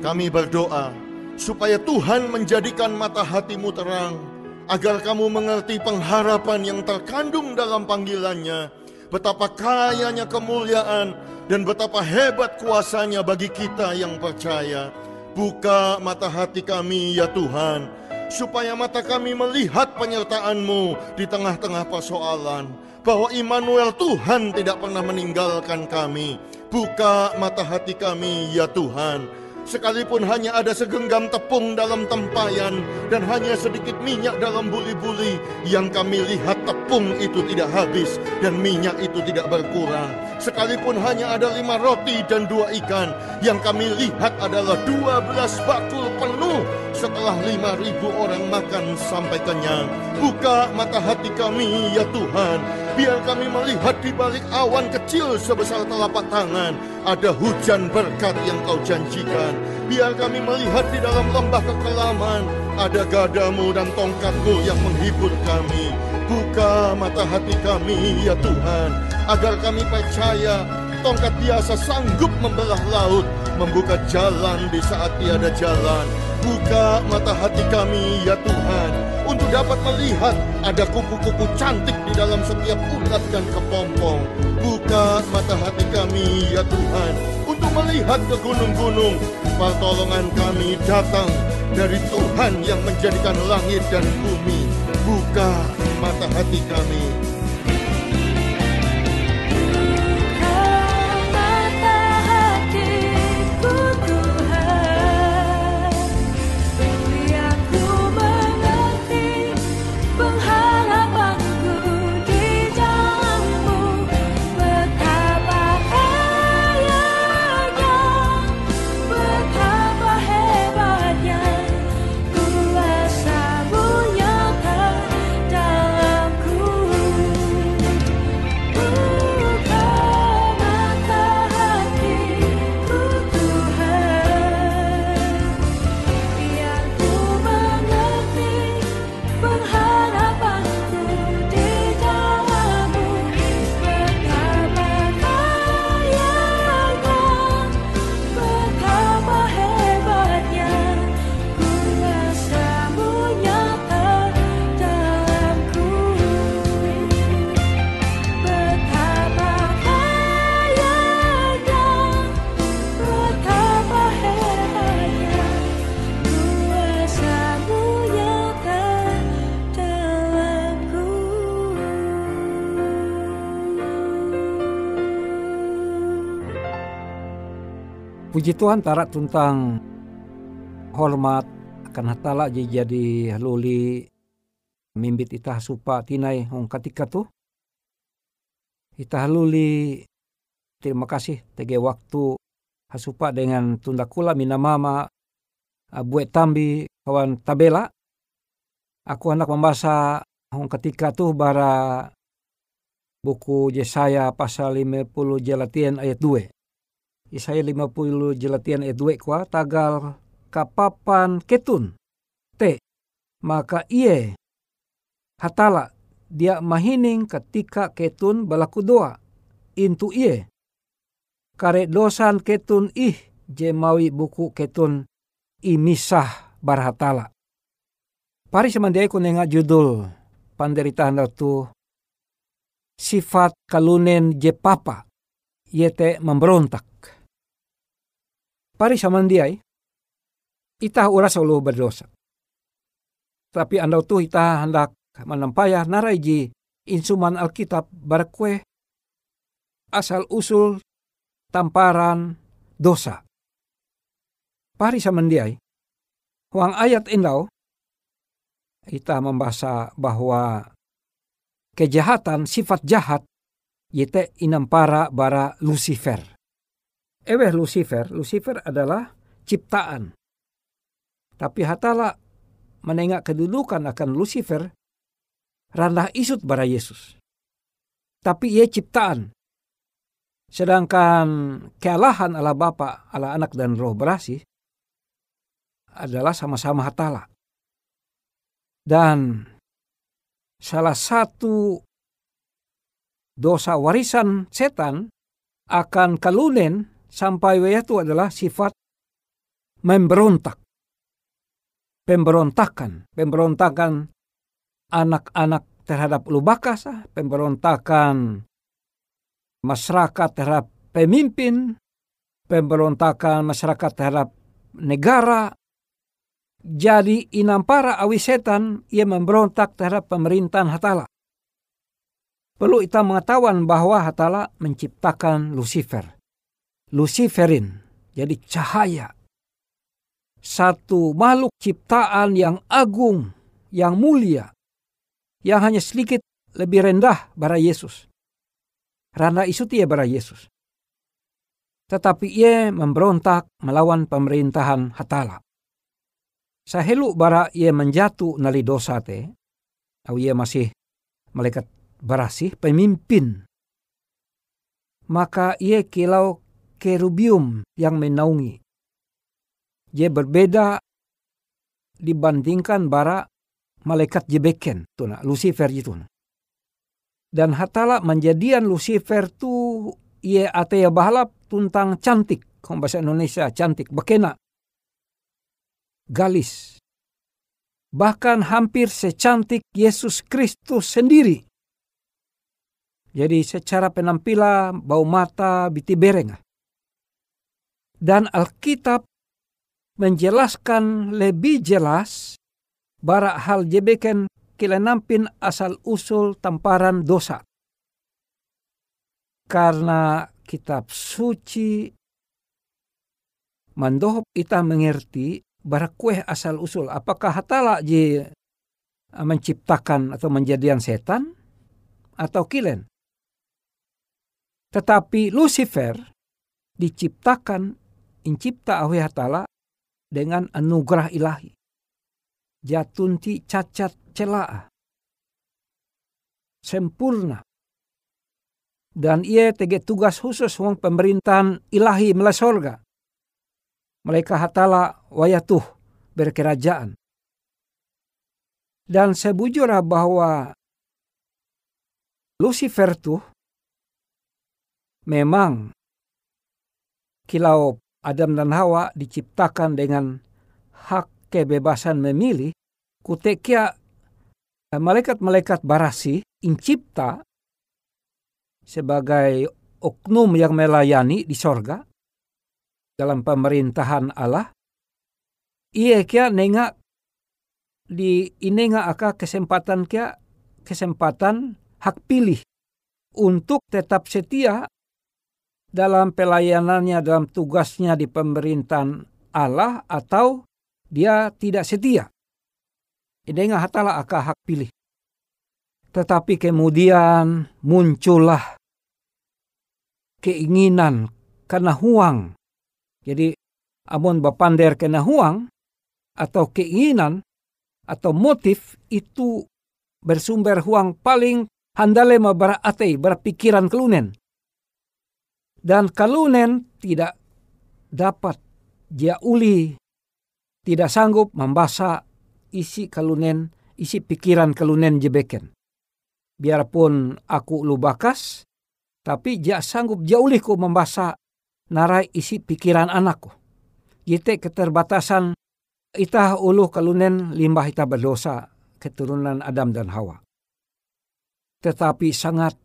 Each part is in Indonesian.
Kami berdoa supaya Tuhan menjadikan mata hatimu terang, agar kamu mengerti pengharapan yang terkandung dalam panggilannya, betapa kayanya kemuliaan dan betapa hebat kuasanya bagi kita yang percaya. Buka mata hati kami ya Tuhan, supaya mata kami melihat penyertaan-Mu di tengah-tengah persoalan, bahwa Immanuel Tuhan tidak pernah meninggalkan kami. Buka mata hati kami ya Tuhan, Sekalipun hanya ada segenggam tepung dalam tempayan dan hanya sedikit minyak dalam buli-buli, yang kami lihat tepung itu tidak habis dan minyak itu tidak berkurang. Sekalipun hanya ada lima roti dan dua ikan, yang kami lihat adalah dua belas bakul penuh setelah lima ribu orang makan sampai kenyang. Buka mata hati kami ya Tuhan, biar kami melihat di balik awan kecil sebesar telapak tangan, ada hujan berkat yang kau janjikan. Biar kami melihat di dalam lembah kekelaman, ada gadamu dan tongkatmu yang menghibur kami. Buka mata hati kami ya Tuhan, agar kami percaya tongkat biasa sanggup membelah laut, membuka jalan di saat tiada jalan. Buka mata hati kami ya Tuhan, untuk dapat melihat ada kupu-kupu cantik di dalam setiap ulat dan kepompong. Buka mata hati kami ya Tuhan, untuk melihat ke gunung-gunung. Pertolongan kami datang dari Tuhan yang menjadikan langit dan bumi. Buka mata hati kami Puji Tuhan tarak tentang hormat akan hatala jadi luli mimbit ita supa tinai hong ketika tuh ita luli terima kasih tege waktu hasupa dengan tunda kula mina mama buat tambi kawan tabela. Aku hendak membaca hong ketika tuh bara buku Yesaya pasal 50 jelatian ayat 2 Isaya 50 jelatian ayat 2 kwa tagal kapapan ketun. Te, maka iye hatala dia mahining ketika ketun balaku doa. Intu iye. Kare dosan ketun ih jemawi buku ketun imisah barhatala. Pari semandiai ku nengak judul panderitaan tu sifat kalunen jepapa yete memberontak pari samandiai, ita uras ulu berdosa. Tapi anda tu ita hendak menampaya naraiji insuman Alkitab barakwe asal usul tamparan dosa. Pari samandiai, huang ayat indau, kita membaca bahwa kejahatan sifat jahat yete inampara bara Lucifer. Eweh Lucifer, Lucifer adalah ciptaan. Tapi hatala menengak kedudukan akan Lucifer, randah isut bara Yesus. Tapi ia ciptaan. Sedangkan kealahan ala Bapa, ala anak dan roh berasi adalah sama-sama hatala. Dan salah satu dosa warisan setan akan kalunen sampai itu adalah sifat memberontak. Pemberontakan, pemberontakan anak-anak terhadap lubakasa, pemberontakan masyarakat terhadap pemimpin, pemberontakan masyarakat terhadap negara. Jadi inampara awi setan ia memberontak terhadap pemerintahan Hatala. Perlu kita mengetahuan bahwa Hatala menciptakan Lucifer Luciferin, jadi cahaya. Satu makhluk ciptaan yang agung, yang mulia, yang hanya sedikit lebih rendah bara Yesus. Randa isu dia bara Yesus. Tetapi ia memberontak melawan pemerintahan Hatala. Sahelu bara ia menjatuh nali dosa te, atau ia masih malaikat barasih pemimpin. Maka ia kilau kerubium yang menaungi. Dia berbeda dibandingkan bara malaikat jebeken, tuna Lucifer itu. Dan hatala menjadian Lucifer tu ia atea bahalap tuntang cantik, kong bahasa Indonesia cantik, bekena. Galis. Bahkan hampir secantik Yesus Kristus sendiri. Jadi secara penampilan, bau mata, biti bereng. Dan Alkitab menjelaskan lebih jelas barak hal jebeken kilenampin asal usul tamparan dosa. Karena kitab suci mandohop kita mengerti barak kue asal usul. Apakah hatala je menciptakan atau menjadian setan atau kilen? Tetapi Lucifer diciptakan incipta awe hatala dengan anugerah ilahi. Jatunti cacat celaa. Sempurna. Dan ia tege tugas khusus wong pemerintahan ilahi melalui sorga. Mereka hatala wayatuh berkerajaan. Dan sebujurah bahwa Lucifer tuh memang kilau Adam dan Hawa diciptakan dengan hak kebebasan memilih, kutekia malaikat-malaikat barasi incipta sebagai oknum yang melayani di sorga dalam pemerintahan Allah. Ia kia nengak di inenga aka kesempatan kia kesempatan hak pilih untuk tetap setia dalam pelayanannya, dalam tugasnya di pemerintahan Allah atau dia tidak setia. Ini hatala aka hak pilih. Tetapi kemudian muncullah keinginan karena huang. Jadi amun bapander kena huang atau keinginan atau motif itu bersumber huang paling handale atei berpikiran kelunen. Dan kalunen tidak dapat dia uli tidak sanggup membaca isi kalunen isi pikiran kalunen jebeken biarpun aku lu bakas, tapi dia sanggup jauh ku membaca narai isi pikiran anakku. Jite keterbatasan itah ulu kalunen limbah ita berdosa keturunan Adam dan Hawa. Tetapi sangat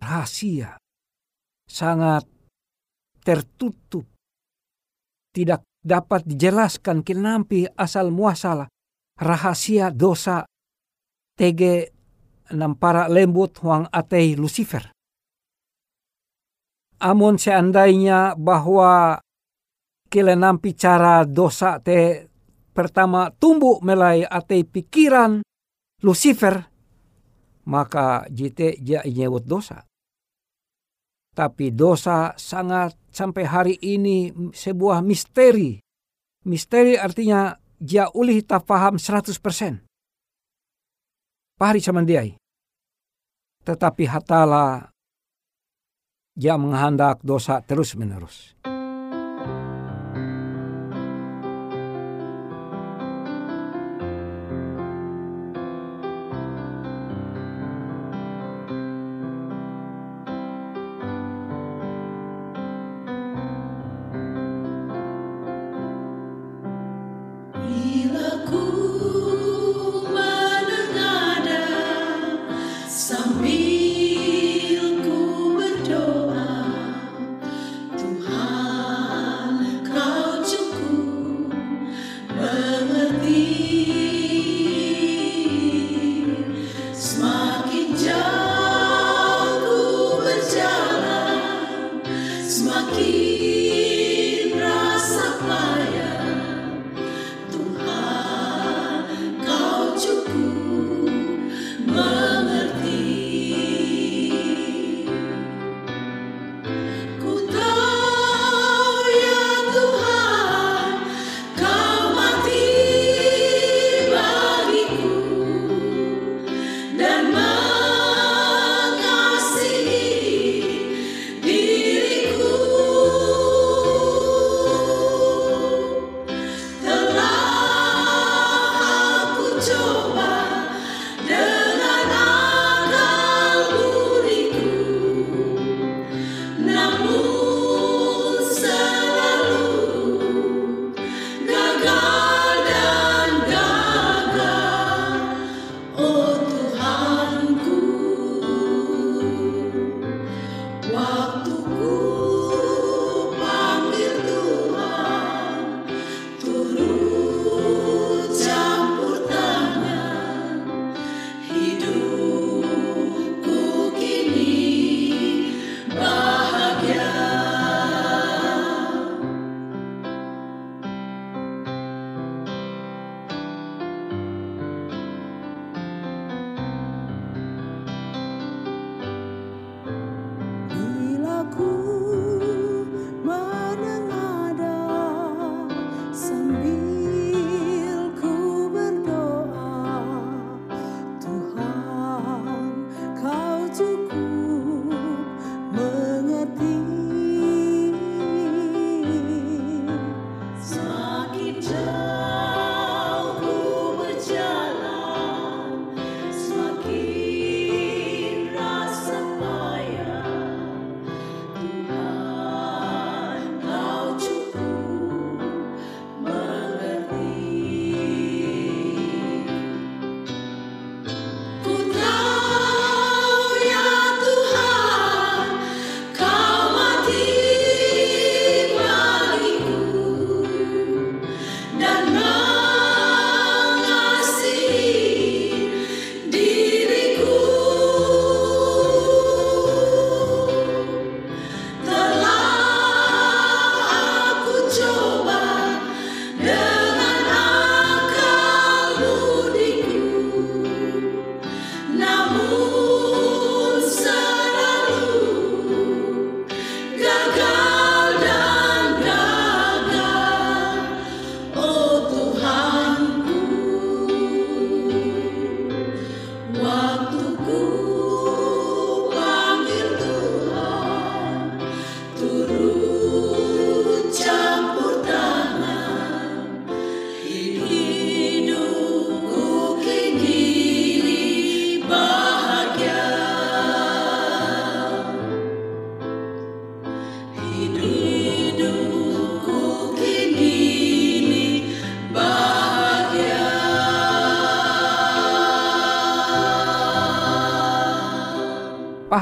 rahasia, sangat tertutup, tidak dapat dijelaskan kenampi asal muasal rahasia dosa tege nampara lembut huang atei Lucifer. Amun seandainya bahwa kile nampi cara dosa te pertama tumbuh melai atei pikiran Lucifer, maka jite ja nyewut dosa. Tapi dosa sangat sampai hari ini sebuah misteri. Misteri artinya dia ulih tak paham 100%. Pahari samandiai. Tetapi hatala dia menghendak dosa terus menerus.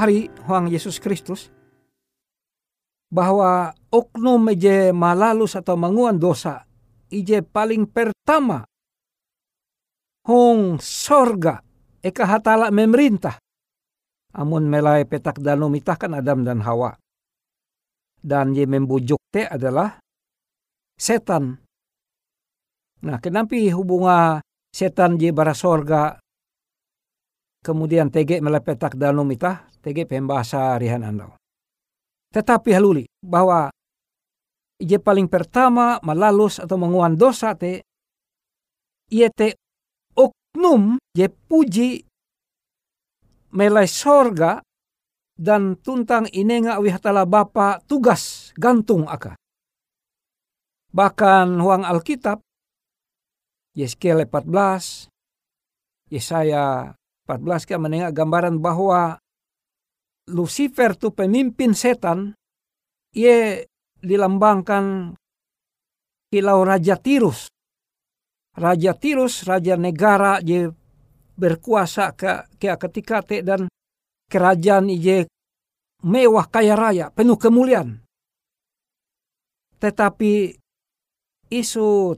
Pahari Huang Yesus Kristus bahwa oknum ije malalus atau manguan dosa ije paling pertama hong sorga eka hatala memerintah. Amun melai petak danum itah kan Adam dan Hawa. Dan ye membujuk te adalah setan. Nah kenapa hubunga setan je bara sorga kemudian tege melai petak danum itah tege pembahasa rihan andau tetapi haluli bahwa ia paling pertama malalus atau menguan dosa te ia te oknum je puji melai sorga dan tuntang inenga wihatala bapa tugas gantung aka. Bahkan huang Alkitab, Yeskiel 14, Yesaya 14 kan menengah gambaran bahwa Lucifer tu pemimpin setan, ia dilambangkan kilau Raja Tirus. Raja Tirus, raja negara je berkuasa ke, ke ketika te dan kerajaan je mewah kaya raya, penuh kemuliaan. Tetapi isut,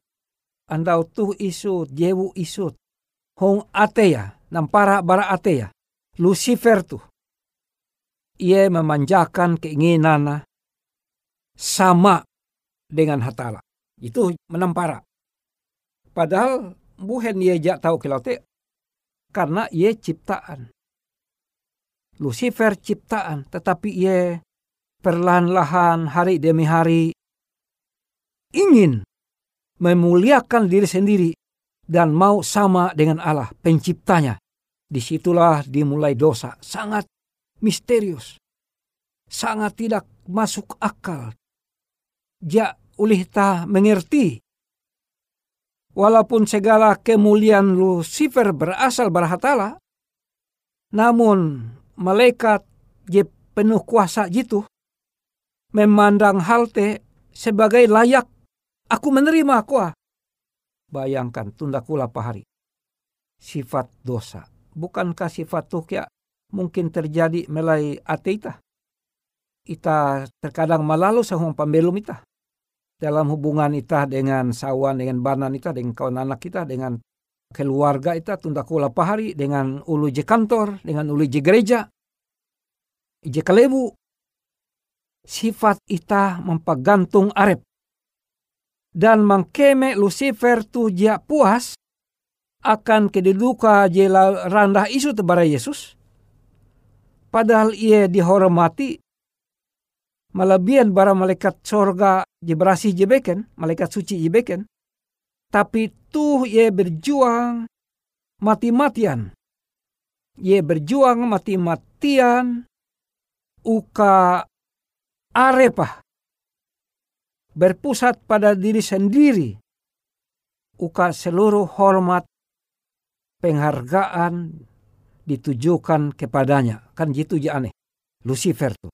andau tuh isut, jewu isut, hong ateya, nampara bara ateya, Lucifer tuh ia memanjakan keinginan sama dengan hatala. Itu menampara. Padahal buhen ia jak tahu kilaute karena ia ciptaan. Lucifer ciptaan, tetapi ia perlahan-lahan hari demi hari ingin memuliakan diri sendiri dan mau sama dengan Allah penciptanya. Di situlah dimulai dosa. Sangat misterius. Sangat tidak masuk akal. Ja ulih ta mengerti. Walaupun segala kemuliaan Lucifer berasal berhatala, namun malaikat je penuh kuasa jitu memandang halte sebagai layak aku menerima kuah. Bayangkan tunda kula pahari. Sifat dosa. Bukankah sifat tuh ya mungkin terjadi melai ate ita. Terkadang malalu sahung pembelum ita. Dalam hubungan ita dengan sawan, dengan banan ita, dengan kawan anak kita, dengan keluarga ita, tunda kula pahari, dengan ulu je kantor, dengan ulu je gereja, je kalebu. Sifat ita mempagantung arep. Dan mangkeme Lucifer tu dia puas akan keduduka jela randah isu tebara Yesus Padahal ia dihormati melebihan bara malaikat sorga jebrasi jebeken, malaikat suci jebeken. Tapi tuh ia berjuang mati-matian. Ia berjuang mati-matian uka arepah berpusat pada diri sendiri uka seluruh hormat penghargaan ditujukan kepadanya. Kan gitu ya aneh. Lucifer tuh.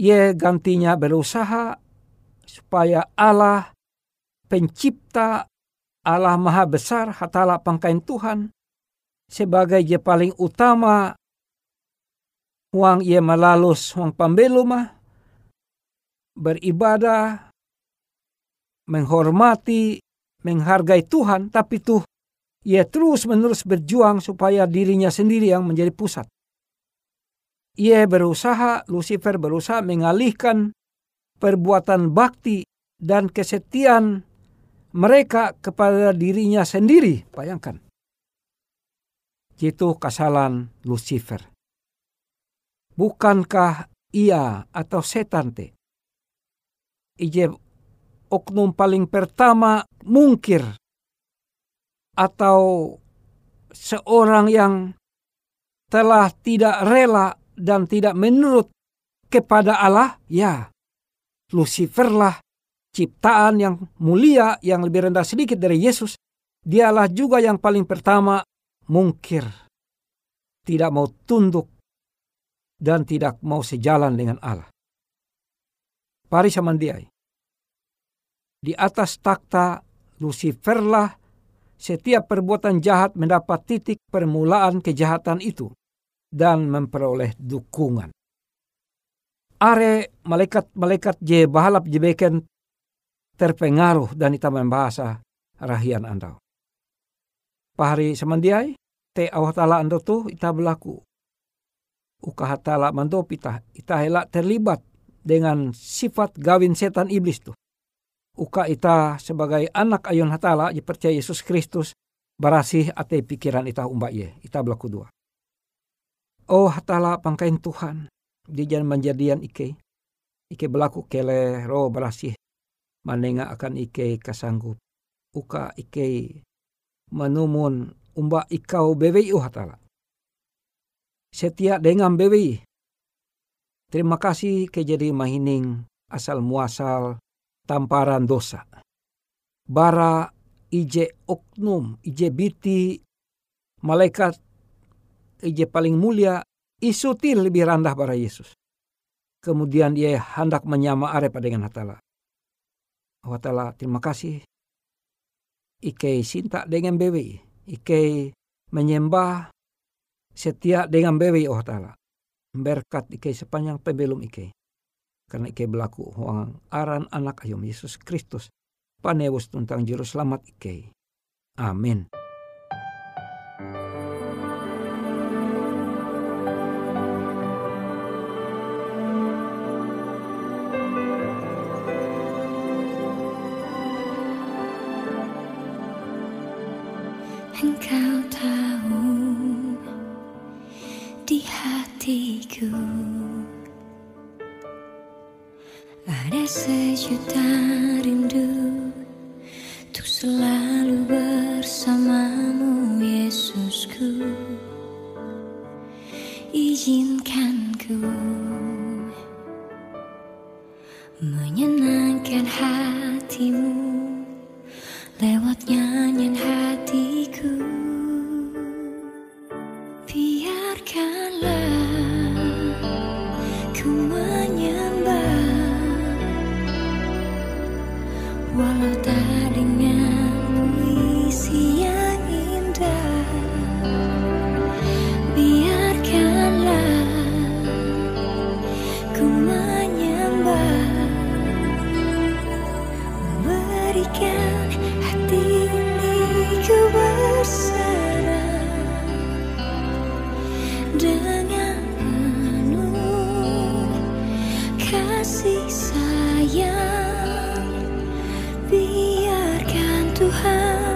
Ia gantinya berusaha supaya Allah pencipta Allah maha besar hatala pangkain Tuhan sebagai je paling utama uang ia melalus uang pambelu mah beribadah menghormati menghargai Tuhan tapi tuh ia terus-menerus berjuang supaya dirinya sendiri yang menjadi pusat. Ia berusaha, Lucifer berusaha mengalihkan perbuatan bakti dan kesetiaan mereka kepada dirinya sendiri. Bayangkan. Itu kesalahan Lucifer. Bukankah ia atau setan te? Ije oknum paling pertama mungkir atau seorang yang telah tidak rela dan tidak menurut kepada Allah, ya Lucifer lah ciptaan yang mulia yang lebih rendah sedikit dari Yesus. Dialah juga yang paling pertama mungkir. Tidak mau tunduk dan tidak mau sejalan dengan Allah. Pari samandiai. Di atas takhta Luciferlah setiap perbuatan jahat mendapat titik permulaan kejahatan itu. dan memperoleh dukungan. Are malaikat-malaikat je bahalap jebeken terpengaruh dan ita membahasa rahian andau. Pahari semandiai, te awah tala ando tu ita berlaku. Uka hatala mandop ita, ita hela terlibat dengan sifat gawin setan iblis tu. Uka ita sebagai anak ayun hatala, percaya Yesus Kristus, barasih ate pikiran ita umba ye, ita berlaku dua. Oh hatala pangkain Tuhan, di jalan menjadian ike. Ike berlaku kele roh barasih, manenga akan ike kasanggup. Uka ike menumun umba ikau bewi hatala. Setia dengan bewi. Terima kasih ke jadi mahining asal muasal tamparan dosa. Bara ije oknum, ije biti, malaikat ije paling mulia, isutil lebih rendah para Yesus. Kemudian ia hendak menyama arepa dengan hatala. Hatala terima kasih. Ike sinta dengan bewi Ike menyembah setia dengan bewi oh ta'ala. Berkat ike sepanjang pembelum ike. Karena ike berlaku huang aran anak ayom Yesus Kristus. Panewus tentang juru selamat ike. Amin. Sejuta rindu untuk selalu bersamamu Yesusku. Izinkan ku Tuhan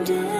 dengan